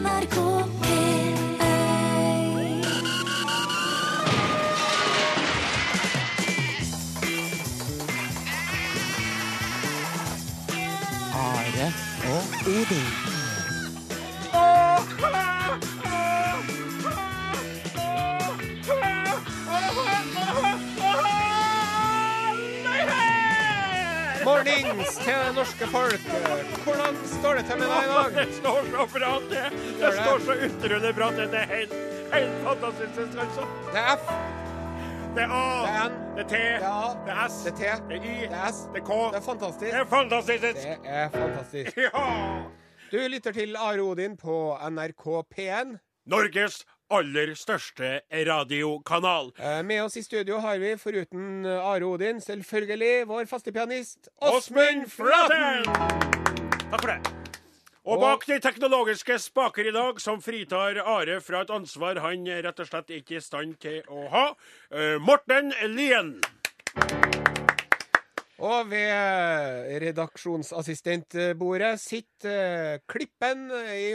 NRK P1 Are og Odin. Til det norske folk. Hvordan står det til med deg i dag? Det står så bra til! Det står så utrolig bra til. Det er helt, helt fantastisk, altså. Det er F, Det er A, det er N, det er T, det er A, det er S, det er T, det er Y, det er S, det er K. det er fantastisk. Det er fantastisk! Det er fantastisk. Ja! Du lytter til Are Odin på NRK P1. Norges aller største radiokanal. Eh, Med oss i studio har vi, foruten eh, Are Odin, selvfølgelig vår faste pianist Åsmund Flaten! Takk for det. Og bak de teknologiske spaker i dag, som fritar Are fra et ansvar han rett og slett ikke er i stand til å ha, eh, Morten Lien. Og ved redaksjonsassistentbordet sitter eh, klippen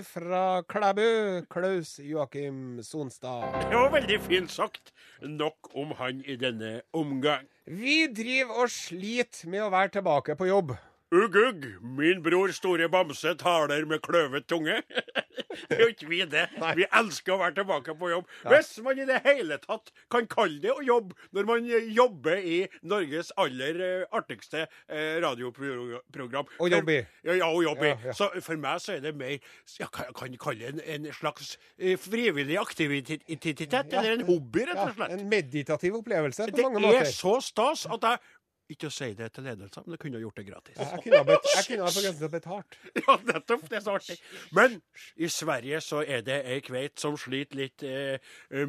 fra Klæbu, Klaus Joakim Sonstad. Det var veldig fint sagt. Nok om han i denne omgang. Vi driver og sliter med å være tilbake på jobb. Ugg, ugg, min bror store bamse taler med kløvet tunge. det er jo ikke vi det. Vi elsker å være tilbake på jobb. Hvis man i det hele tatt kan kalle det å jobbe når man eh, jobber i Norges aller eh, artigste eh, radioprogram. Og jobb i. Ja, ja, og jobb i. Ja, ja. Så for meg så er det mer Jeg kan, kalle det en, en slags frivillig aktivitet, eller en hobby, rett og slett. en meditativ opplevelse på Det mange er så stas at jeg ikke å si det til ledelsen, men du kunne gjort det gratis. Jeg kunne ha, bet jeg kunne ha til betalt. Ja, nettopp. Det er så artig. Men i Sverige så er det ei kveit som sliter litt eh,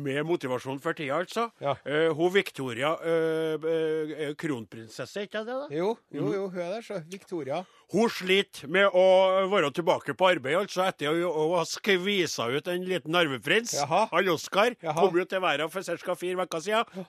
med motivasjon for tida, altså. Ja. Eh, hun Victoria, eh, eh, kronprinsesse, ikke det? da? Jo, jo, jo, hun er der, så. Victoria. Hun sliter med å være tilbake på arbeid, altså, etter å, å ha skvisa ut en liten arveprins. Han Oskar kom jo til verden for ca. fire uker siden.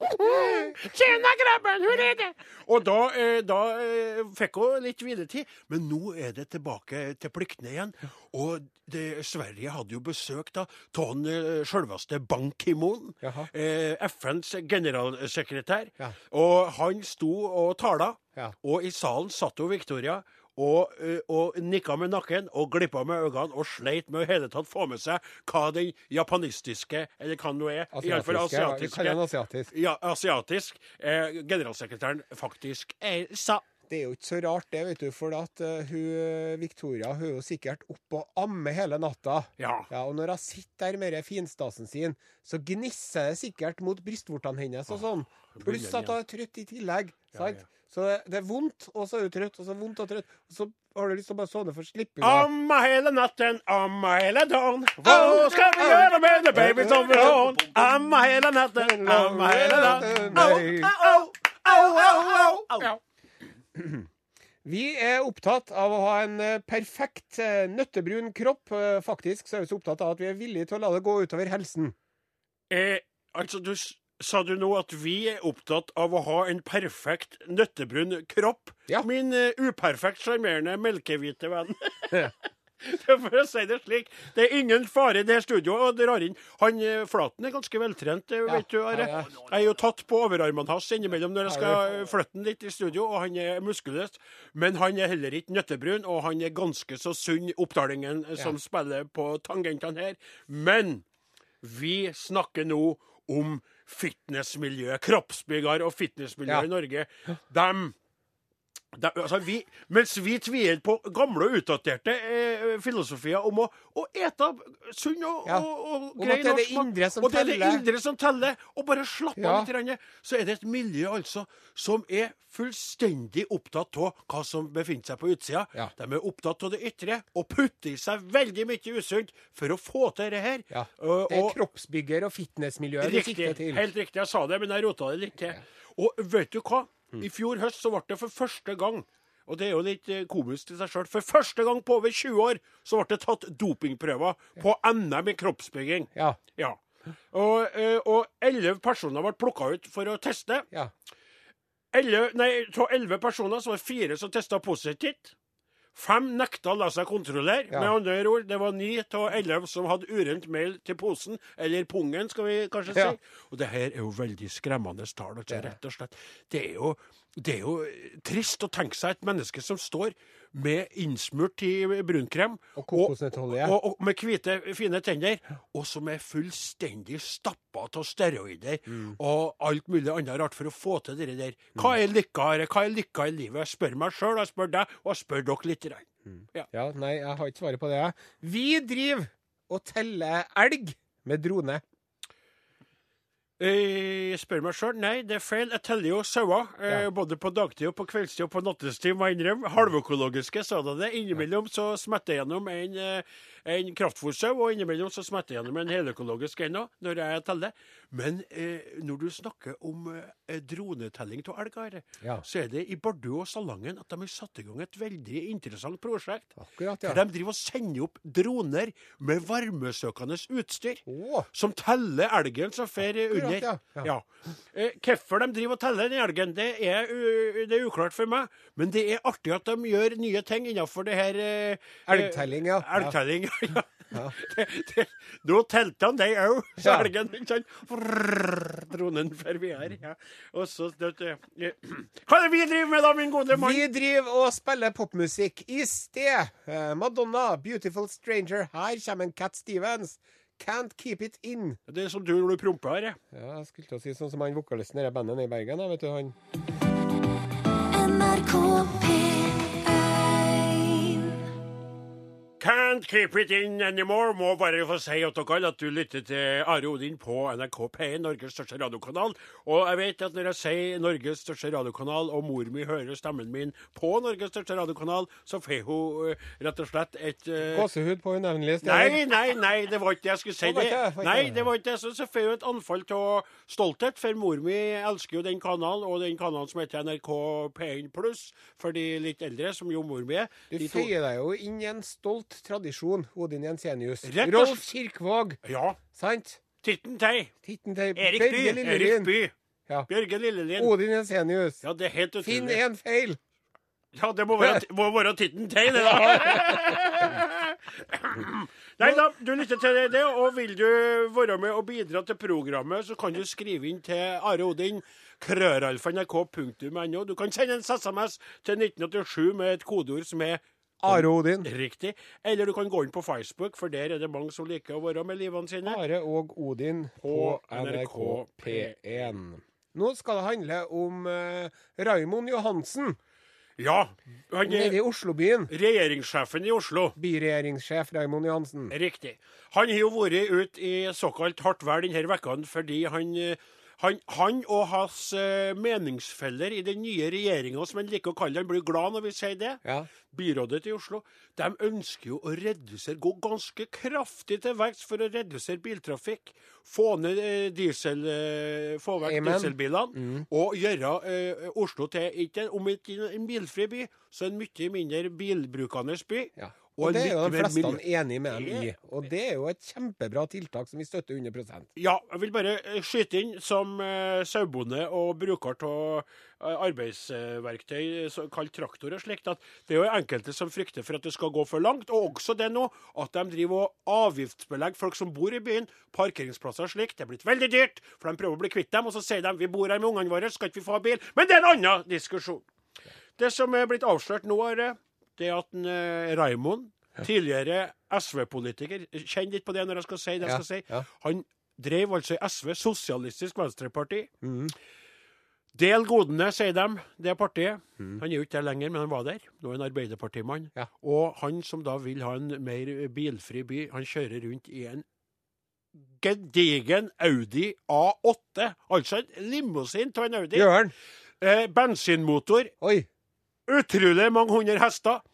Tjena, grabben, hvor er det? Og da, eh, da eh, fikk hun litt hviletid, men nå er det tilbake til pliktene igjen. Og det, Sverige hadde jo besøk da av han eh, sjølveste Ban Ki-moon, eh, FNs generalsekretær. Ja. Og han sto og tala, Ja. og i salen satt jo Victoria. Og, eh, og nikka med nakken og glippa med øynene og sleit med å hele tatt få med seg hva den japanistiske, eller hva det nå er, i alle fall Asiatiske. Asiatiske, asiatisk. ja, asiatisk eh, generalsekretæren faktisk er, sa. Det er jo ikke så rart det, vet du, for at uh, hun, Victoria hun er jo sikkert oppe og ammer hele natta. Ja. Ja, og når hun sitter der med den finstasen sin, så gnisser det sikkert mot brystvortene hennes og sånn. Pluss at hun er trøtt i tillegg. sant? ja. Så det, det er vondt, og så er du trøtt, og så vondt og trøtt. Og så har du lyst til å bare sovne for unna. Amma hele natten, amma hele dagen. Hva skal vi gjøre med det, baby som vil ha? Amma hele natten, amma hele dagen. Au, au, au, au, au. Vi er opptatt av å ha en eh, perfekt eh, nøttebrun kropp. Eh, Faktisk så er vi så opptatt av at vi er villige til å la det gå utover helsen. Eh, altså, du sa du nå at vi er opptatt av å ha en perfekt nøttebrun kropp? Ja. Min uh, uperfekt sjarmerende melkehvite venn. For å si det slik. Det er ingen fare i det studioet å dra inn. Han eh, Flaten er ganske veltrent, ja, vet du. Are. ja, ja. Jeg er jo tatt på overarmene hans innimellom når jeg skal eh, flytte han litt i studio, og han er muskuløs. Men han er heller ikke nøttebrun, og han er ganske så sunn, oppdalingen eh, som spiller på tangentene her. Men vi snakker nå om fitnessmiljøet. Kroppsbygger og fitnessmiljøet Ja. i Norge. Dem de, altså vi, mens vi tviler på gamle og utdaterte eh, filosofier om å, å ete sunn og, Ja. og, og grei norsk mat, og det er det indre som teller. Og bare slapp Ja. av litt, så er det et miljø altså som er fullstendig opptatt av hva som befinner seg på utsida. Ja. De er opptatt av det ytre og putter i seg veldig mye usunt for å få til det her. Ja. Og- Det er kroppsbygger og fitnessmiljøet du sikter til. Helt riktig. Jeg sa det, men jeg rota det litt til. Og vet du hva? I fjor høst så ble det for første gang og det er jo litt eh, komisk til seg sjøl. For første gang på over 20 år så ble det tatt dopingprøver på NM i kroppsbygging. Ja. Ja. Og, elleve 11 personer ble plukka ut for å teste. ja. 11, nei, Av 11 personer så var det fire som testa positivt. Fem nekta å la seg kontrollere. Ja. Med andre ord, det var ni av elleve som hadde urent mail til posen, eller pungen, skal vi kanskje si. Ja. Og det her er jo veldig skremmende tall. Altså, Det rett og slett. Det er, jo, det er jo trist å tenke seg et menneske som står med innsmurt i brunkrem Og kokosnøttolje. og, og med hvite, fine tenner, og som er fullstendig stappa av steroider Mm. og alt mulig annet rart for å få til det der. Hva er lykka her? Hva er lykka i livet? Jeg spør meg sjøl, jeg spør deg, og jeg spør dere litt. grann. Ja, nei, jeg har ikke svaret på det. jeg. Vi driver og teller elg med drone. Eh, Jeg spør meg sjøl. Nei, det er feil. Jeg teller jo sauer. Eh, Ja. både på dagtid og på kveldstid og på nattestid, må jeg innrømme. Halvøkologiske, det. Innimellom så smetter jeg gjennom en, eh, en kraftfôrsau, og innimellom så smetter jeg gjennom en heløkologisk en òg, når jeg teller. Men eh, når du snakker om eh, dronetelling av elg, Ja. så er det i Bardu og Salangen at de har satt i gang et veldig interessant prosjekt. Akkurat, ja. de driver og sender opp droner med varmesøkende utstyr oh. som teller elgen som fer under. ja. Ja. Eh, Hvorfor de driver og teller den elgen, det er, det er uklart for meg. Men det er artig at de gjør nye ting innenfor det her eh, Elgtelling, ja. Elgtelling, Elgtelling, ja. Ja. Det, det, nå telte han deg òg, selgen. Ja. Dronen ikke vi videre. Ja. Og så det, det, Hva er det vi driver med, da, min gode mann? Vi driver og spiller popmusikk i sted. Eh, Madonna, 'Beautiful Stranger'. Her kommer en Cat Stevens. 'Can't Keep It In'. Det er som du når du promper her. ja. Ja, jeg skulle til å si sånn som han vokalisten i det bandet nede i Bergen. da, vet du, han. NRK P1 Can't keep it in anymore. Må bare få si at dere at du lytter til Are Odin på NRK P1, Norges største radiokanal. Og jeg vet at når jeg sier Norges største radiokanal, og mor mi hører stemmen min på Norges største radiokanal, så får hun eh, rett og slett et eh, Gåsehud på unevnelige steder. Nei, nei, nei, det var ikke det jeg skulle si. Det Nei, det. var ikke det. Så, så får hun et anfall av stolthet, for mor mi elsker jo den kanalen, og den kanalen som heter NRK P1 Pluss, for de litt eldre, som jo mor mi er. Du føyer deg jo inn i en stolt tradisjon, Odin Jensenius. Rett og Rolf Kirkvåg, Ja. sant? Titten Tei. Titten Tei. Erik By. Erik By. Ja. Bjørge Lillelien. Odin Jensenius. Ja, det er helt Finn én en feil! Ja, det må være, må være Titten Tei, det, da. Nei da, du lytter til det, og vil du være med og bidra til programmet, så kan du skrive inn til Are Odin. Krøralfa.nrk.no. Du kan sende en SMS til 1987 med et kodeord som er Are Odin. riktig. Eller du kan gå inn på Facebook, for der er det mange som liker å være med livene sine. Are og Odin på På NRK NRK P1. Nå skal det handle om uh, Raimond Johansen Ja. Han nede er i Oslobyen. regjeringssjefen i Oslo. Byregjeringssjef Raimond Johansen. Riktig. Han har jo vært ute i såkalt hardt vær denne vekka fordi han, eh, han, han og hans eh, meningsfeller i den nye regjeringa, som han liker å kalle det, han blir glad når vi sier det, Ja. byrådet i Oslo, de ønsker jo å redusere, gå ganske kraftig til verks for å redusere biltrafikk. Få ned eh, diesel, eh, få vekk Amen. dieselbilene. Og gjøre eh, Oslo til, ikke, om ikke en bilfri by, så en mye mindre bilbrukende by. Ja. Og Og det er jo de fleste miljø- enige med dem i. Og det er jo et kjempebra tiltak som vi støtter 100% Ja, jeg vil bare eh, skyte inn som uh, sauebonde og bruker av eh, arbeidsverktøy, så kalt traktor og slikt, at det er jo enkelte som frykter for at det skal gå for langt. Og også det nå at de driver og avgiftsbelegger folk som bor i byen, parkeringsplasser og slikt. Det er blitt veldig dyrt, for de prøver å bli kvitt dem. Og så sier de vi bor her med ungene våre, skal ikke vi få ha bil? Men det er en annen diskusjon. Det som er blitt avslørt nå, er det at en, eh, Raimond, tidligere SV-politiker, kjenn litt på det når jeg skal si det jeg skal si, han drev altså i SV, Sosialistisk Venstreparti. Mm. Del godene, sier de, det partiet. Mm. Han er jo ikke der lenger, men han var der. Nå er han Arbeiderpartimann. Ja. Og han som da vil ha en mer bilfri by, han kjører rundt i en gedigen Audi A8. Altså en limousin av en Audi. Bjørn. Eh, bensinmotor. Oi. Utrolig mange hundre hester.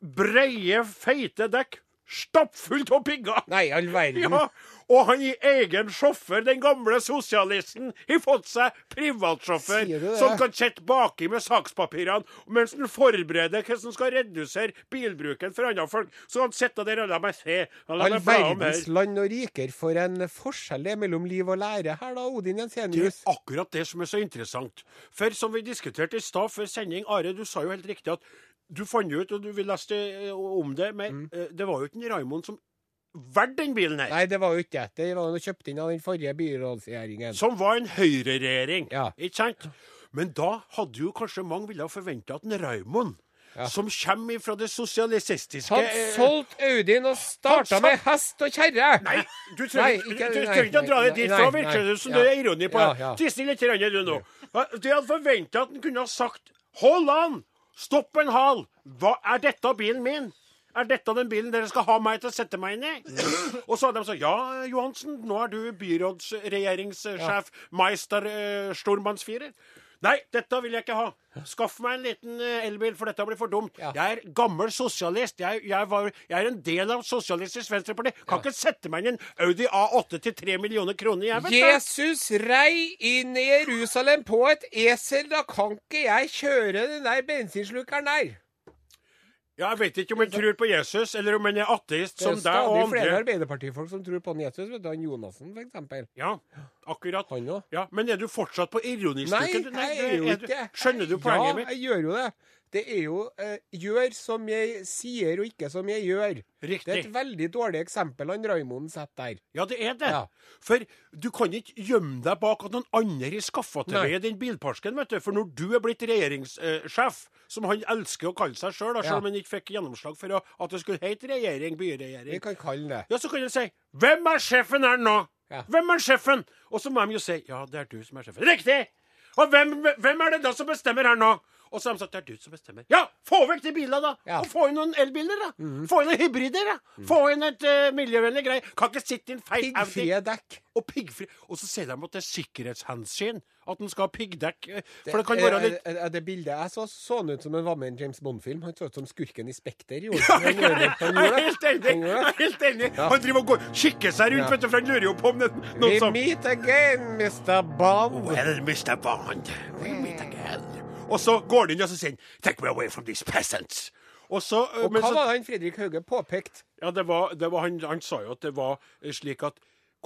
Breie, feite dekk. Stappfullt av pigger. Nei, all verden. Ja, og han i egen sjåfør, den gamle sosialisten, har fått seg privatsjåfør som kan sitte baki med sakspapirene mens han forbereder hvordan han skal redusere bilbruken for andre folk. Så han sitter der og lar meg se. All verdens land og riker, for en forskjell det er mellom liv og lære her, da, Odin Jensenius. Det er akkurat det som er så interessant. For som vi diskuterte i stad før sending, Are, du sa jo helt riktig at du fant ut, og du vil lese eh, om det men Mm. eh, det var jo ikke Raymond som valgte den bilen her. Nei, det var jo ikke det. Det var jo kjøpt inn av den forrige byrådsregjeringen. Som var en høyreregjering. Ja. Ikke sant? Men da hadde jo kanskje mange ville forventa at en Raymond, Ja. som kommer fra det sosialistiske Hadde eh, solgt Audien og starta med hest og kjerre! Nei, du trenger ikke- du å dra det dit, for da virker det som Ja. det er ironi på Ja, det. ja. Tiss litt du nå. Du hadde forventa at han kunne ha sagt Hold an! Stopp en hal! Hva Er dette bilen min? Er dette den bilen dere skal ha meg til å sette meg inn i? Og så hadde de sagt ja, Johansen, nå er du byrådsregjeringssjef, meister eh, stormannsfirer. Nei, dette vil jeg ikke ha. Skaff meg en liten eh, elbil, for dette blir for dumt. Ja. Jeg er gammel sosialist. Jeg, jeg, var, jeg er en del av Sosialistisk Venstreparti. Kan ikke sette meg inn i en Audi A8 til 3 millioner kroner, jeg, vet. Jesus rei inn i Jerusalem på et esel. Da kan ikke jeg kjøre den der bensinslukeren der. Ja, jeg vet ikke om jeg tror på Jesus, eller om han er ateist som deg og andre. Det er stadig flere. Arbeiderpartifolk som tror på han Jesus. vet du, Han Jonassen, eksempel. Ja, akkurat. Han òg. Ja, Men er du fortsatt på Nei, jeg er jo ikke. Skjønner du poenget ja, mitt? jeg gjør jo det. Det er jo eh, gjør som jeg sier, og ikke som jeg gjør. Riktig. Det er et veldig dårlig eksempel han Raymond setter der. Ja, det er det. Ja. For du kan ikke gjemme deg bak at noen andre har skaffa til deg den bilparsken, vet du. For når du er blitt regjeringssjef, som han elsker å kalle seg sjøl, selv Ja. om han ikke fikk gjennomslag for at det skulle hete regjering, byregjering Vi kan kalle det ja, så kan du si 'Hvem er sjefen her nå?' Ja. Hvem er sjefen? Og så må de jo si 'Ja, det er du som er sjefen'. Riktig! Og hvem, hvem er det da som bestemmer her nå? Og så har de sagt 'Det er du som bestemmer'. Ja, få vekk de bilene, da! Ja. Og få inn noen elbiler, da! Få inn noen hybrider, da! Få inn et uh, miljøvennlig greie. Kan ikke sitte i en feil Audi piggfrie dekk. og piggfri. Og så sier de at det er sikkerhetshensyn at en skal ha piggdekk. eh, For det kan være litt Er, er det bildet jeg så, så han ut som han var med i en James Bond-film. Han så ut som skurken i Spekter. Jeg er helt enig! Jeg er helt enig. Han driver og går, kikker seg rundt, Ja. vet du, for han lurer jo på om det noen We som meet again, Mr. Bond. Well, Mr. Bond, we meet again. Og så går han inn og så sier han, 'Take me away from these peasants'. Og så, eh, Og men hva så var han Fredrik Hauge påpekte? Ja, det var, det var han, han sa jo at det var eh, slik at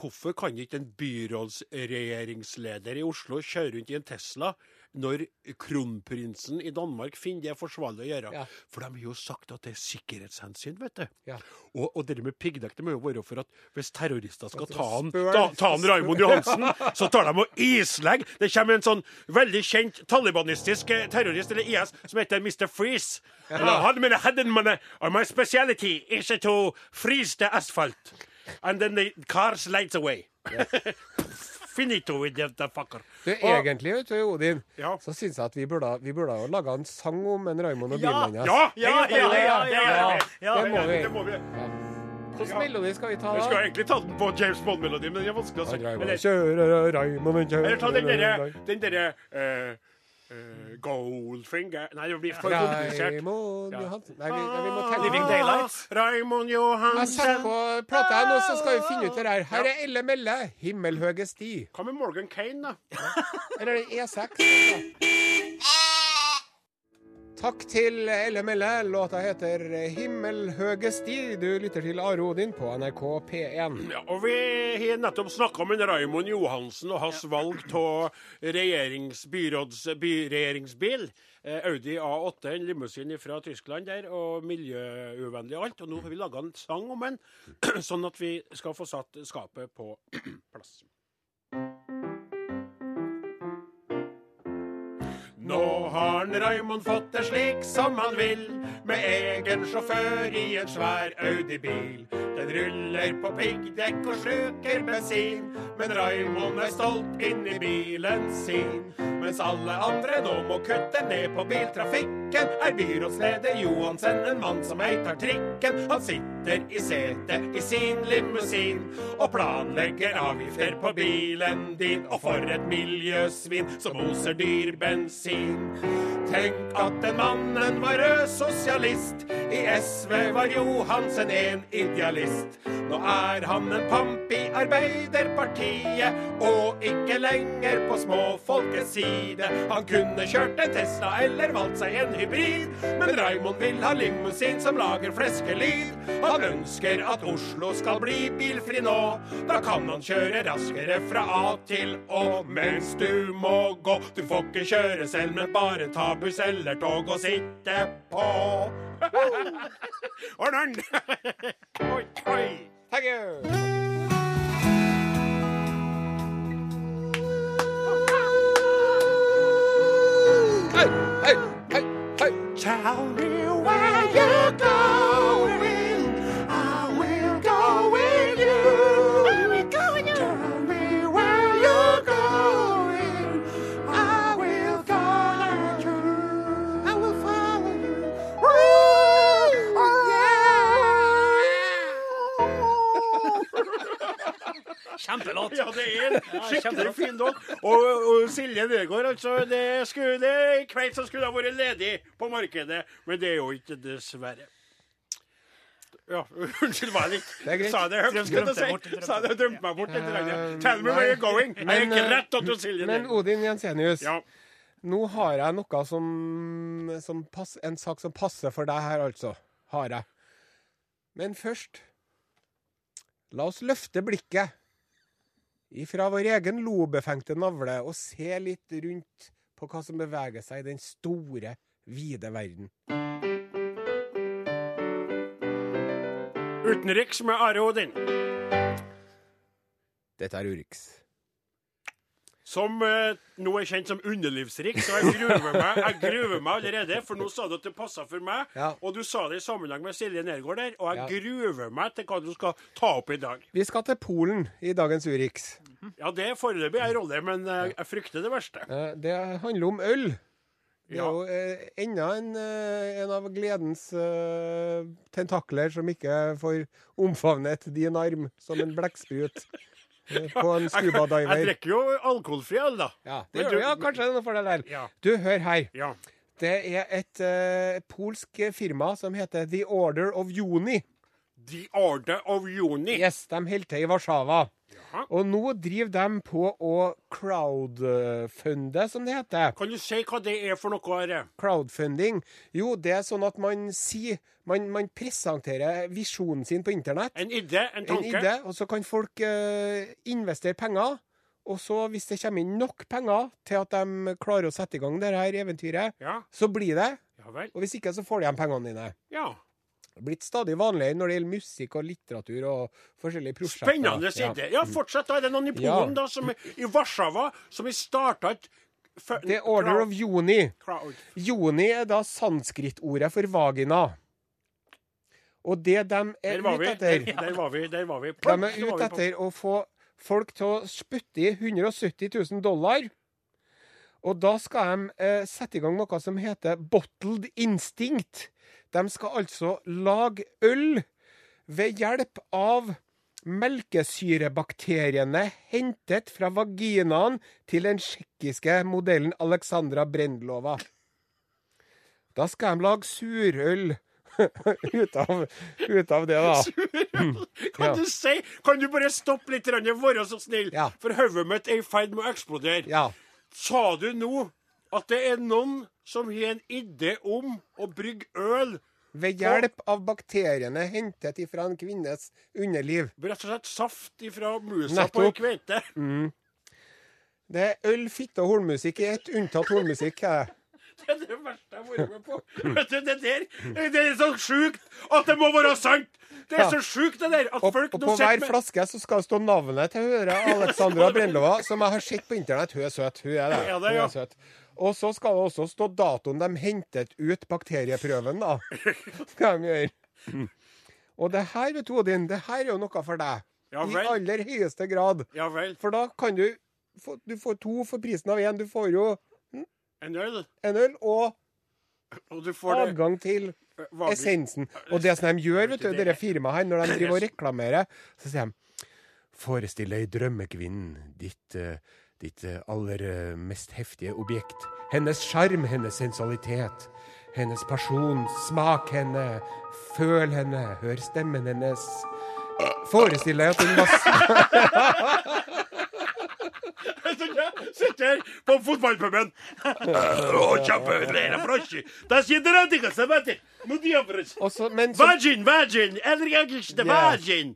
Hvorfor kan ikke en byrådsregjeringsleder i Oslo kjøre rundt i en Tesla når kronprinsen i Danmark finner det forsvarlig å gjøre? Ja. For de har jo sagt at det er sikkerhetshensyn, vet du. Ja. Og, og det med piggdekk det må jo være for at hvis terrorister skal ta han, ta, ta han Raymond Johansen, så tar de og islegger. Det kommer en sånn veldig kjent talibanistisk eh, terrorist, eller IS, som heter Mr. Freeze. Eller, «Had mine hadden mine, or my speciality is to freeze the asphalt. And then the car slides away. Finito with the fucker. Du, Og- egentlig, vet du, Odin, Ja. så syns jeg at vi burde, vi burde ha laga en sang om en Raymond og Ja. bilen hans. Ja, Ja, ja, ja, Det ja, ja. det. Ja, det må vi. Det må vi. Hvilken melodi skal vi ta Vi skal egentlig ta den på James Bond-melodien, men det er vanskelig å. Raymond Eller, ta den derre den derre eh, Goldfinger Nei, det blir for komplisert. Raymond Ja. Johansen Nei, vi, nei, vi må tenke Living Daylights. Raymond Jeg setter på plata nå, så skal vi finne ut det der. Her er Elle Melle, 'Himmelhøge sti'. Hva med Morgan Kane, da? Eller er det E6? Takk til LMLL. Låta heter 'Himmelhøge sti'. Du lytter til Are Odin på NRK P1. Ja, og Vi har nettopp snakka om en Raymond Johansen og hans valg av regjerings, byråds, byregjeringsbil. Eh, Audi A8, en limousin fra Tyskland der, og miljøuvennlig og alt. Og nå har vi laga en sang om den, sånn at vi skal få satt skapet på plass. Har en Raymond fått det slik som han vil, med egen sjåfør i en svær Audi-bil. Den ruller på piggdekk og sluker bensin, men Raymond er stolt inni bilen sin. Mens alle andre nå må kutte ned på biltrafikken, er byrådsleder Johansen en mann som ei tar trikken. Han sitter i setet i sin limousin og planlegger avgifter på bilen din. Og for et miljøsvin som oser dyr bensin. Tenk at den mannen var rød sosialist. I SV var Johansen en idealist. Nå er han en pamp i Arbeiderpartiet, og ikke lenger på småfolkets side. Han kunne kjørt en Tesla eller valgt seg en hybrid. Men Raymond vil ha limousin som lager fleskelyd. Han ønsker at Oslo skal bli bilfri nå. Da kan han kjøre raskere fra A til Å mens du må gå. Du får ikke kjøre selv, men bare ta buss eller tog og sitte på. Ordn'n! Oi, oi. Thank you. Tell me where you're going. Kjempelåt. Ja, det er en skikkelig fin låt. Og, og Silje Nergård, altså. Det skulle det i kveld så skulle ha vært ledig på markedet, men det er jo ikke, dessverre. Ja, unnskyld meg litt. Det er greit. Sa jeg det høyt? Jeg bort, si? drømte Sa det, drømte meg bort litt. Uh. Tell me where you're going. Jeg er Men, ikke eh, rett du Silje Men Odin Jensenius, Ja. nå har jeg noe som, som pass, En sak som passer for deg her, altså. Har jeg. Men først La oss løfte blikket ifra vår egen lobefengte navle og se litt rundt på hva som beveger seg i den store, vide verden. Utenriks med Are Odin. Dette er Urix. Som eh, nå er kjent som underlivsrik, så jeg gruer meg Jeg gruer meg allerede, for nå sa du at det passa for meg. Ja. Og du sa det i sammenheng med Silje Nergård der, og jeg Ja. gruer meg til hva du skal ta opp i dag. Vi skal til Polen i dagens Urix. Ja, det er foreløpig en rolle, men eh, jeg frykter det verste. Eh, Det handler om øl. Det er Ja. jo eh, enda en, eh, en av gledens eh, tentakler som ikke får omfavnet din arm som en blekksprut på en scubadiver. jeg drikker jo alkoholfri øl, da. Ja, det gjør du- du, ja, kanskje det er noe for deg der. Ja. Du, hør her. ja. Det er et uh, polsk firma som heter The Order of Juni. The Order of Juni. Yes, de holder til i Warszawa. Og nå driver de på å crowdfunde, som det heter. Kan du si hva det er for noe? Her? Crowdfunding. Jo, det er sånn at man sier Man, man presenterer visjonen sin på internett. En idé? En En tanke? idé, og så kan folk uh, investere penger. Og så, hvis det kommer inn nok penger til at de klarer å sette i gang det her eventyret, Ja. så blir det. Ja vel. Og hvis ikke, så får de igjen pengene dine. Ja. Blitt stadig vanligere når det gjelder musikk og litteratur og forskjellige prosjekter. Spennende Ja. idé. Ja, fortsett. da. Er det noen i Ja. Da, som i Warszawa som har starta et The Order of Joni. Joni er da sanskritordet for vagina. Og det de er ute etter Der, var vi. Der var vi. De er ute etter å få folk til å spytte i 170 000 dollar. Og da skal de eh, sette i gang noe som heter Bottled Instinct. De skal altså lage øl ved hjelp av melkesyrebakteriene hentet fra vaginaen til den tsjekkiske modellen Alexandra Brendlova. Da skal de lage surøl ut, av, ut av det, da. Kan Ja. du si Kan du bare stoppe litt, være så snill? Ja. For hodet mitt er i ferd med å eksplodere. Ja. Sa du nå at det er noen som har en idé om å brygge øl? Ved hjelp av bakteriene hentet ifra en kvinnes underliv. Rett og slett saft ifra musa Nettopp. på ei kveite? Det er øl, fitte og hornmusikk i ett, unntatt hornmusikk. Her. det. Er det verste jeg har vært med på. Vet du, det der det er så sjukt at det må være sant! Det er så sjukt, det der. At Og, folk og på hver med- flaske så skal det stå navnet til Høre Alexandra Brendlova, som jeg har sett på internett. Hun er søt. Hun er det. Ja, det er Hun ja. er søt. Og så skal det også stå datoen de hentet ut bakterieprøven, da. Skal de gjøre. Mm. Og det her, vet du, Odin, det her er jo noe for deg. Ja I aller høyeste grad. Ja. For da kan du få, Du får to for prisen av én. Du får jo En øl. en øl og Og du får det til Hva essensen. Og det som de gjør, vet du, dere firmaet her, når de driver og reklamerer, så sier de Forestill deg drømmekvinnen, ditt, eh, ditt eh, aller eh, mest heftige objekt. Hennes sjarm, hennes sensualitet. Hennes person. Smak henne. Føl henne. Hør stemmen hennes. Forestill deg at hun var Sitter på fotballpuben. Og så-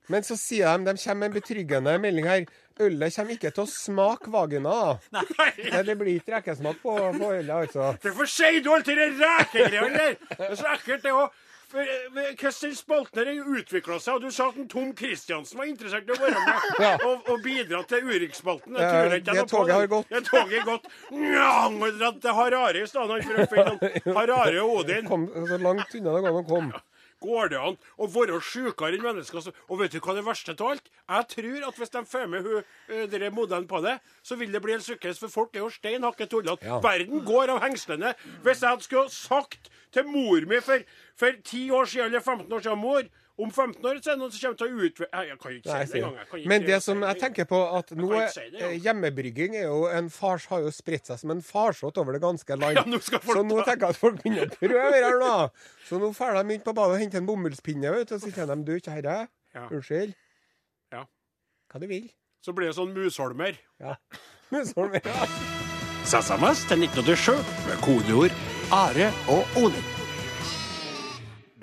men så sier de de kommer med en betryggende melding her. Ølet kommer ikke til å smake vagina. da. Nei, det blir ikke rekesmak på, på ølet, altså. Hvorfor sier du alltid det rekegreiene der? Det er så ekkelt, det òg. Hvordan spalten har utvikla seg, og du sa at en Tom Kristiansen var interessert i å være med Ja. og, og bidra til Urix-spalten. Det, Eh, det toget har gått. Det toget har gått. Nja, til Harare i stedet for å finne Harare og Odin. Kom så langt unna det går an å komme. Går det an å være sjukere enn mennesker? Og vet du hva det verste av alt? Jeg tror at hvis de får med hun, eh, modellen på det, så vil det bli en sukkes, for folk er jo stein hakke tullete. Ja. Verden går av hengslene. Hvis jeg skulle sagt til mor mi for, for 10 år siden, eller 15 år siden, mor om 15 år så er det noen som kommer til å utvikle Jeg kan ikke si det engang. Men det som jeg tenker på, at nå er hjemmebrygging er jo en fars, har jo spredt seg som en farsott over det ganske land. Ja, nå så nå tenker jeg at folk begynner å prøve her nå. Så nå drar de inn på badet og henter en bomullspinne, vet du, og så sier de du, kjære, Ja. unnskyld. Ja. Hva du vil. Så blir det sånn musholmer. Ja. Musholmer, ja. SMS til 1987 med kodeord Are og Odin.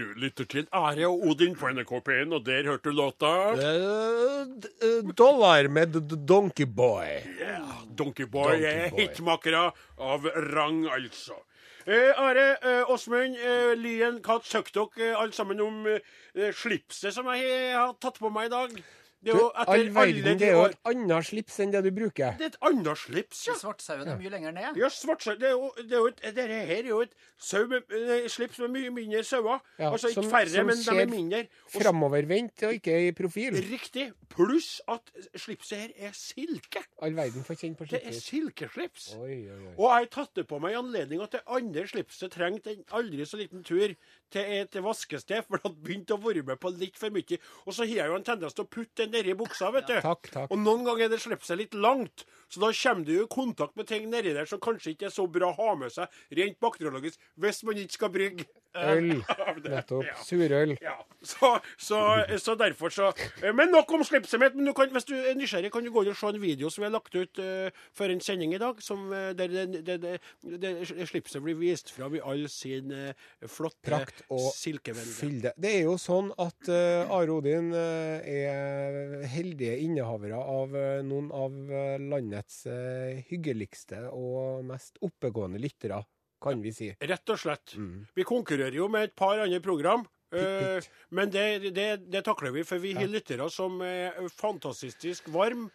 Du lytter til Are og Odin på NRK P1, og der hørte du låta uh, dollar med D- D- Donkey Boy. yeah, Donkeyboy. Donkey er. Hitmakere av rang, altså. Eh, Are, eh, Åsmund, eh, Lien, hva søkte dere eh, alle sammen om eh, slipset som jeg har tatt på meg i dag? Det er jo etter all alle verden, de det er jo år et annet slips enn det du bruker. Det er et annet slips, ja. Svartsauen er mye lenger ned. Ja, svartsau det er jo, det er jo et, Dette her er jo et sau med, eh, slips med mye mindre sauer. Ja, altså ikke som- færre, som men de ser er mindre. Og s- Framovervendt og ikke i profil. Riktig. Pluss at slipset her er silke. All verden får kjenne på Det er slipset. silkeslips. Oi, oi, oi. Og jeg har tatt det på meg i anledning at det andre slipset trengte en aldri så liten tur til et vaskested, for det hadde begynt å være med på litt for mye. Og så har jeg jo en tendens til å putte den nedi buksa, vet du. Takk, takk. Og noen ganger er det seg litt langt, så da kommer du i kontakt med ting nedi der som kanskje ikke er så bra å ha med seg rent bakteriologisk hvis man ikke skal brygge. Øl. Nettopp. Surøl. Ja, så, så, så derfor så Men nok om slipset mitt. Men du kan, hvis du er nysgjerrig, kan du gå og se en video som vi har lagt ut uh, for en sending i dag, som, eh, der det, det, det, slipset blir vist fram i all sin uh, flotte Prakt og silkevelde. Fylde. Det er jo sånn at uh, Are Odin uh, er heldige innehavere av eh, noen av eh, landets eh, hyggeligste og mest oppegående lyttere, kan vi si. Rett og slett. Mm. Vi konkurrerer jo med et par andre program. eh, Pitt, men det, det, det takler vi, for vi har lyttere som er fantastisk varm,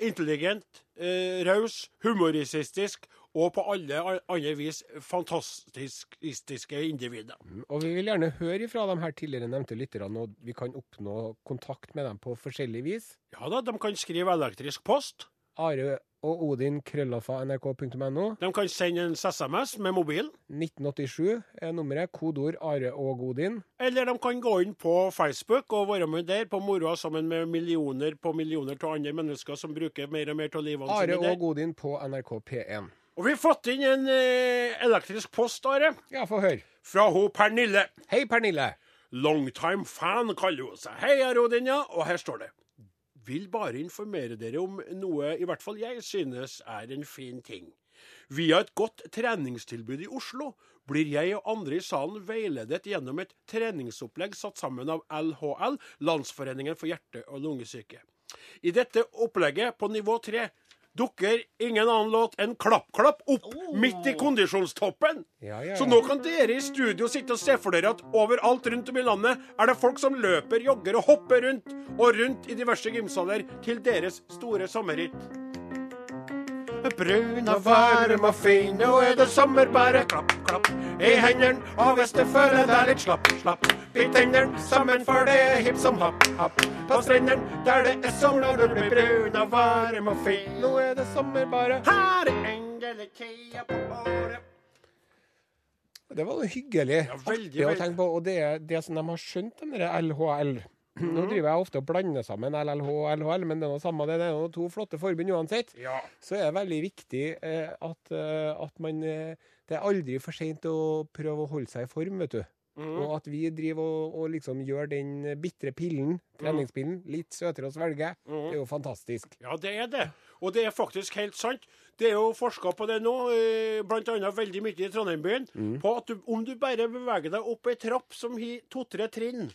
intelligent, eh, raus, humoristisk og på alle andre vis fantastiske individer. Og vi vil gjerne høre fra de her tidligere nevnte lytterne, og vi kan oppnå kontakt med dem på forskjellig vis. Ja da, de kan skrive elektrisk post. Are og Odin krøllalfa nrk.no. De kan sende en SMS med mobilen. 1987 er nummeret. Kodeord Are og Odin. Eller de kan gå inn på Facebook og være med der på moroa sammen med millioner på millioner av andre mennesker som bruker mer og mer av livene Are sine der. og Odin på NRK P1. Og vi har fått inn en eh, elektrisk post, Are, Ja, få høre. fra ho Pernille. Hei, Pernille. Longtime fan kaller hun seg. Hei, Are Odin, ja. Og her står det. Vil bare informere dere om noe i hvert fall jeg synes er en fin ting. Via et godt treningstilbud i Oslo blir jeg og andre i salen veiledet gjennom et treningsopplegg satt sammen av LHL, Landsforeningen for hjerte- og lungesyke. I dette opplegget på nivå 3 dukker ingen annen låt enn Klapp Klapp opp midt i kondisjonstoppen. Ja, ja, Så nå kan dere i studio sitte og se for dere at overalt rundt om i landet er det folk som løper, jogger og hopper rundt og rundt i diverse gymsaler til deres store sommerritt. Brun og varm og fin, nå er det sommer, bare klapp, klapp i hendene. Og hvis du føler deg litt slapp, slapp, bit tennene sammen, for det er hipp som happ, happ. På strendene der det er sol når du blir brun og varm og fin. Nå er det sommer, bare. Her er endelig på året. Det var noe hyggelig. Ja, veldig, artig å tenke på. Og det, det som de har skjønt, den der LHL Mhm. Nå driver jeg ofte og blander sammen LLH og LHL, men det er noe samme. Det er noe to flotte forbund uansett. Ja. Så er det veldig viktig eh, at, eh, at man eh, Det er aldri for seint å prøve å holde seg i form, vet du. Og at vi driver og, og liksom gjør den bitre pillen, treningspillen, litt søtere å svelge. Det er jo fantastisk. Ja, det er det. Og det er faktisk helt sant. Det er jo forska på det nå, bl.a. blant annet veldig mye i Trondheim-byen, på at du, om du bare beveger deg opp ei trapp som har to-tre trinn,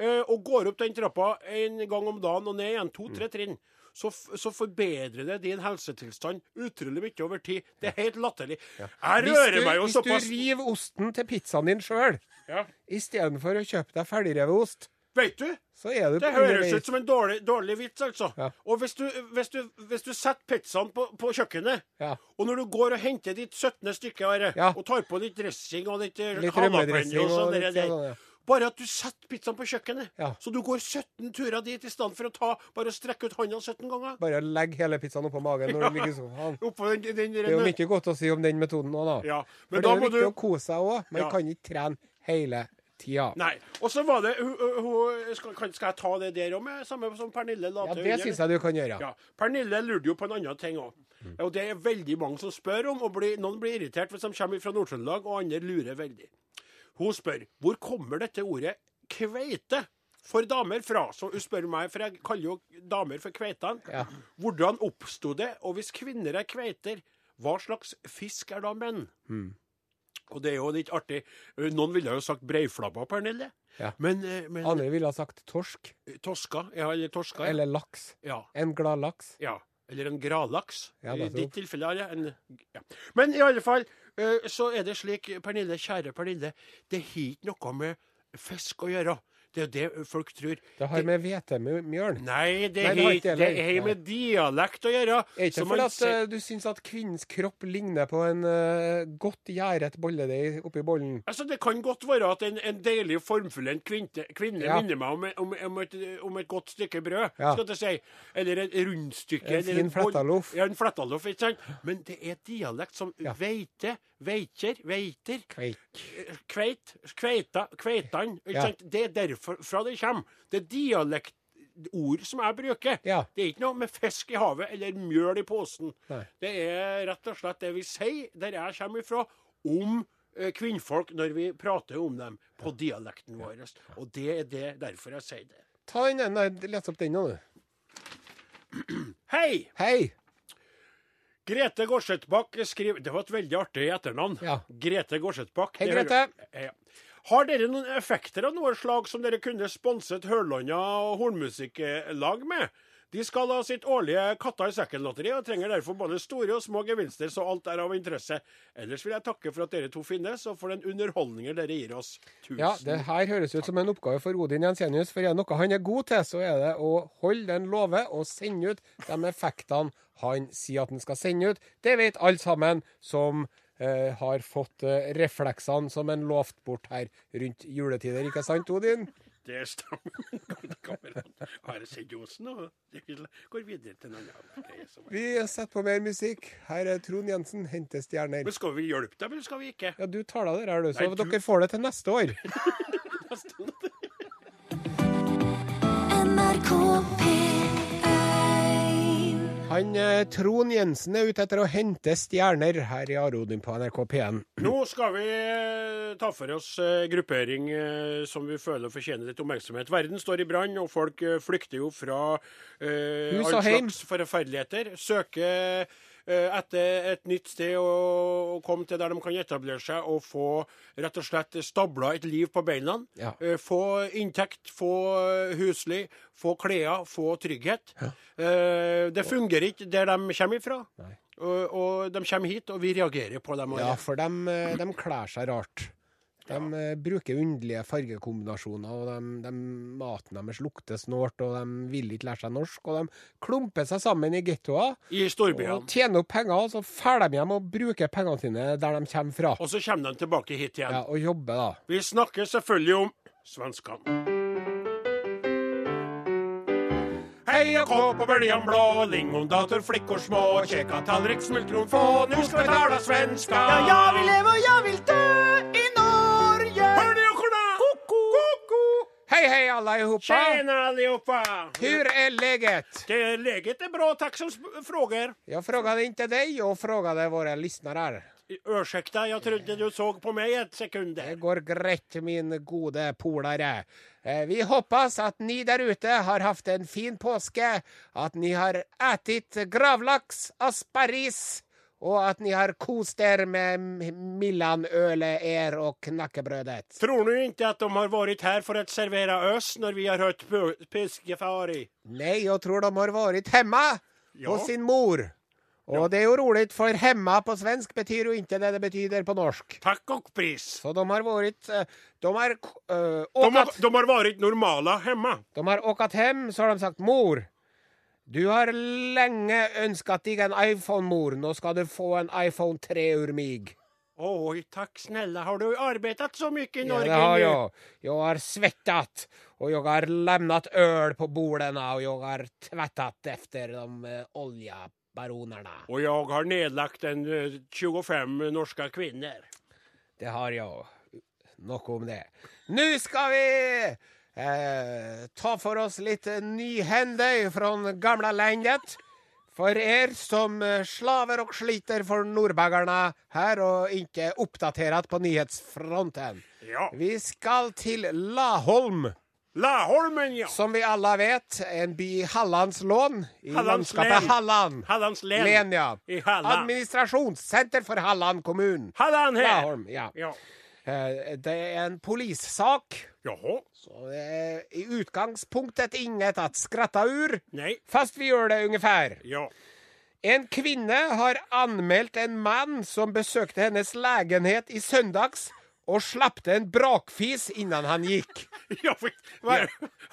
eh, og går opp den trappa en gang om dagen og ned igjen, to-tre trinn, så, så forbedrer det din helsetilstand utrolig mye over tid. Det er helt latterlig. Jeg rører du, meg jo såpass hvis du river osten til pizzaen din sjøl, ja. istedenfor å kjøpe deg ferdigrevet ost, Vet du? så du Det høres ut som en dårlig, dårlig vits, altså. Ja. Og hvis du, hvis, du, hvis du setter pizzaen på, på kjøkkenet, Ja. og når du går og henter ditt 17. stykke Are, Ja. og tar på litt dressing og litt, Litt jalapeno og og sånn der, ja. Bare at du setter pizzaen på kjøkkenet. Ja. Så du går 17 turer dit i stedet for å ta, bare strekke ut hånda 17 ganger. Bare legg hele pizzaen oppå magen når du ligger i sofaen. Den, den, den, Det er jo mye godt å si om den metoden òg, da. Ja, For det er jo viktig du å kose seg òg. Man Ja. kan ikke trene hele tida. Nei. Og så var det hun, hun, skal, skal jeg ta det der òg, med samme som Pernille la Ja, det syns jeg du kan gjøre. Ja. Pernille lurte jo på en annen ting òg. Og det er veldig mange som spør om, og blir, noen blir irritert hvis de kommer fra Nord-Trøndelag, og andre lurer veldig. Hun spør hvor kommer dette ordet kveite for damer fra? Så hun spør meg, for jeg kaller jo damer for kveitene. Ja. Hvordan oppsto det? Og hvis kvinner er kveiter, hva slags fisk er da menn? Hmm. Og det er jo litt artig. Noen ville jo sagt breiflabba, Pernille. Ja. Men, eh, men Andre ville ha sagt torsk Toska? Ja, eller torska? Ja. eller laks. ja. En glad laks. Ja. Eller en gradlaks. Ja, I ditt tilfelle det en ja. Men i alle fall eh, så er det slik, Pernille, kjære Pernille, det har ikke noe med fisk å gjøre. Det er jo det folk tror. Det har med hvetemjøl. Nei, det Nei, det det har med dialekt å gjøre. Er ikke fordi at eh, du syns at kvinnens kropp ligner på en uh, godt gjæret bolledeig oppi bollen? Altså, Det kan godt være at en, en deilig formfullendt kvinne, kvinne Ja. minner meg om, om, om, et, om et godt stykke brød. Ja. skal jeg si. Eller et rundstykke. En fin flettaloff. Ja, en flettaloff, ikke sant? Men det er dialekt som Ja. veite, veitjer, veiter. Kveik. Kveit, kveita, kveitan. Ja. Det er derfra det kommer. Det er dialektord som jeg bruker. Ja. Det er ikke noe med fisk i havet eller mjøl i posen. Nei. Det er rett og slett det vi sier der jeg kommer ifra, om eh, kvinnfolk når vi prater om dem på dialekten vår. Og det er det derfor jeg sier det. Ta den ene, les opp den nå, du. Hei! Hei! Grete Gårdsetbakk skriver Det var et veldig artig etternavn. Ja. Grete Gårdsetbakk. Hei, Grete. hører-. Har dere noen effekter av noe slag som dere kunne sponset Hørlanda hornmusikklag med? De skal ha sitt årlige Katta i sekken-lotteri og trenger derfor både store og små gevinster, så alt er av interesse. Ellers vil jeg takke for at dere to finnes, og for den underholdningen dere gir oss. Tusen Ja, det her høres ut som en oppgave for Odin Jensenius, for er det noe han er god til, så er det å holde den love og sende ut de effektene han sier at han skal sende ut. Det vet alle sammen som eh, har fått eh, refleksene som en lovt bort her rundt juletider, ikke sant, Odin? Det stemmer. Kamerat. Har jeg sett Osen, og går videre til en annen greie. er- Vi setter på mer musikk. Her er Trond Jensen, henter stjerner. Men skal vi hjelpe deg, eller skal vi ikke? Ja, du tar deg det her, du, så Nei, du- dere får det til neste år. NRK P1 Han eh, Trond Jensen er ute etter å hente stjerner her i Arodin på NRK P1. Nå skal vi eh, ta for oss eh, gruppering som vi føler fortjener litt oppmerksomhet. Verden står i brann, og folk flykter jo fra eh, all slags forferdeligheter. Søker etter et nytt sted å, komme til der de kan etablere seg og få rett og slett stabla et liv på beina. Ja. Eh, få inntekt, få eh, husly, få klær, få trygghet. Ja. det fungerer ikke der de kommer ifra. Og, og de kommer hit, og vi reagerer på dem. Ja, for de, de kler seg rart. De ja. bruker underlige fargekombinasjoner, og de, de, maten deres lukter snålt, og de vil ikke lære seg norsk. Og de klumper seg sammen i gettoer I storbyene. og tjener opp penger, og så drar de hjem og bruker pengene sine der de kommer fra. Og så kommer de tilbake hit igjen. Ja, og jobber, da. Vi snakker selvfølgelig om svenskene. Hei og kå på bøljan blå, lingondator, flickor små, käka tallrik, smultron få, nu ska vi tala svenska. Ja, jag vill leva och jag vill dö Hei, hei, alle i hopa! Tjena allihopa! Hur är läget? Det läget är bra, tack som frågar. Jag frågade inte dig, jag frågade våra lyssnare. Ursäkta, jeg trodde du så på meg et sekund. Det går greit, min gode polare. Eh, Vi hoppas at ni der ute har hatt en fin påske, at ni har ætit gravlaks, asparris, og at ni har kost dere med Millanølet er og knakkebrødet. Tror du ikke at de har vært her for å servere oss når vi har hørt piskefari? Nei, jeg tror de har vært hjemme Ja. hos sin mor. Og det er jo rolig, for hemma på svensk betyr jo ikke det det betyr på norsk. Takk og pris. Så de har vært eh, De har øh, De har, de har vært normale hjemme. De har åkat hjem, så har de sagt Mor, du har lenge ønsket deg en iPhone, mor. Nå skal du få en iPhone 3 ur mig. Oj, tack snälla. Har du arbeidet så mye i Ja, Norge det har jeg. har svettet, og jeg har lämnat øl på bordene, og jeg har tvättat efter de eh, oljebaronerna. jeg jag har nedlagt en eh, 25 norske kvinner. Det har jeg. Nok om det. Nå skal vi eh, ta for oss litt nyhender fra gamla landet. For er som eh, slaver og sliter for nordbaggerne her og ikke oppdatert på nyhetsfronten. Ja. Vi skal til Laholm, Laholmen, ja. som vi alle vet, en by i Hallandslån. I landskapet. Halland. Hallands län. Len, ja. I Halland. Administrasjonssenter for Halland kommun. Halland her. Laholm, ja. Ja. Eh, Det er en polissak. Jaha. Så det er i utgangspunktet inget at skratta ur, Nei. fast vi gjør det ungefär. Ja. En kvinne har anmeldt en mann som besøkte hennes legenhet i søndags og slappte en brakfis innan han gikk. ja. Var,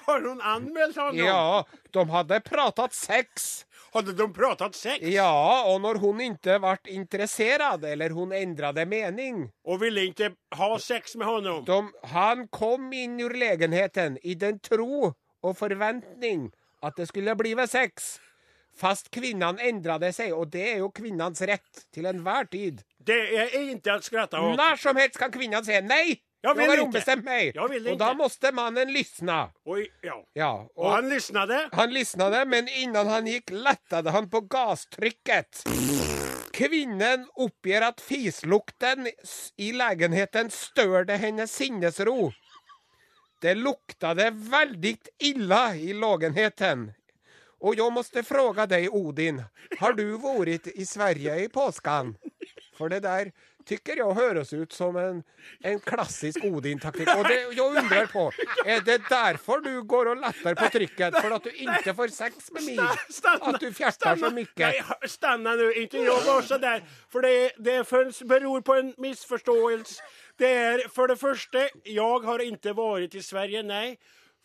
Har hon anmeldt honom? Ja, de hadde pratet sex. Hadde de pratet sex? Ja, og når hun ikke ble interessert, eller hun endret mening Og ville ikke ha sex med honom? de, Han kom inn ur legenheten i den tro og forventning at det skulle blive sex. Fast kvinnan endret seg, og det er jo kvinnans rett til enhver tid. Det er ikke att skratta åt. När som helst kan kvinnan säga nej! Jag vill har inte. ombestemt meg. Jag vill och då måste mannen lyssna. Oj, ja. Ja, Och och han lyssnade. han lyssnade, men innan han gikk lättade han på gastrykket. Kvinnen oppger at fislukten i legenheten størde hennes sinnesro. Det luktade veldig illa i lågenheten. Og jeg måste fråga deg, Odin, har du vært i Sverige i påskan? For det der tykker jeg høres ut som en, en klassisk Odin-taktikk. Og det, jeg undrer på, er det derfor du går og letter på trykket? For at du ikke får sex med meg? At du fjertar så mye? Stanna nå. Ikke jobb også så For För det, det beror på en misforståelse. Det er for det første, jeg har ikke vært i Sverige, nei.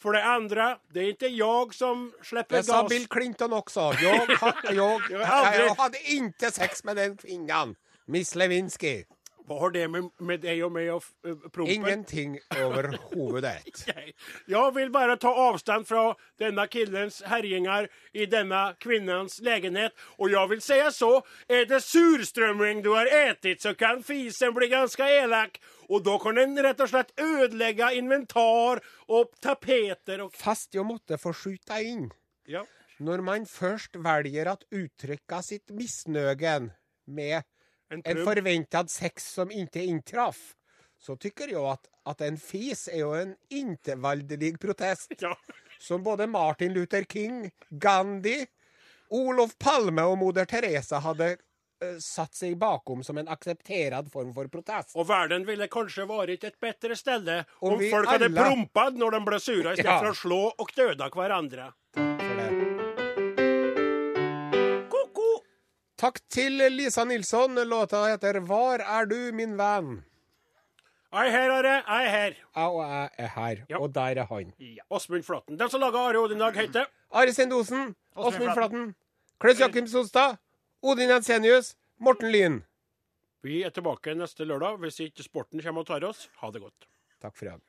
For det andre, det er ikke jeg som slipper gass. Det sa. Bill Clinton også. Jeg, ha, jeg, Jeg jeg hadde ikke sex med den kvinnan. Miss Lewinsky. Hva har det med, med deg og meg å prompe? Ingenting overhodet. Jeg vil bare bara ta avstand fra denne killens herjinger i denne kvinnens legenhet. Og jeg vil si så, er det surstrømming du har spist, så kan fisen bli ganske elak. Og da kan den rett og slett ødelegge inventar og tapeter og Fast jeg måtte få skjuta inn. Ja. Når man først velger at uttrykke sitt misnøgen med En en forventad sex som ikke inntraff, så tycker jeg at, at en fis er jo en intervalderlig protest. Ja. Som både Martin Luther King, Gandhi, Olof Palme og moder Teresa hadde eh, satt seg bakom som en aksepterad form for protest. Og verden ville kanskje vært et bedre sted Om om, folk alle... hadde prompa når de ble sura istedenfor Ja. å att slå døde hverandre. varandra. Takk til Lisa Nilsson. Låta heter 'Var er du, min venn'? Jeg er her, Are. Jeg er her. Jeg og jeg er her, Ja. og der er han. Ja. Åsmund Flatten. Den som laga Are Odin Dag, heter Are Sendosen, Åsmund Flaten. Flaten, Klaus Jakim Solstad. Odin Jensenius, Morten Lyn. Vi er tilbake neste lørdag hvis ikke sporten kommer og tar oss. Ha det godt. Takk for i dag.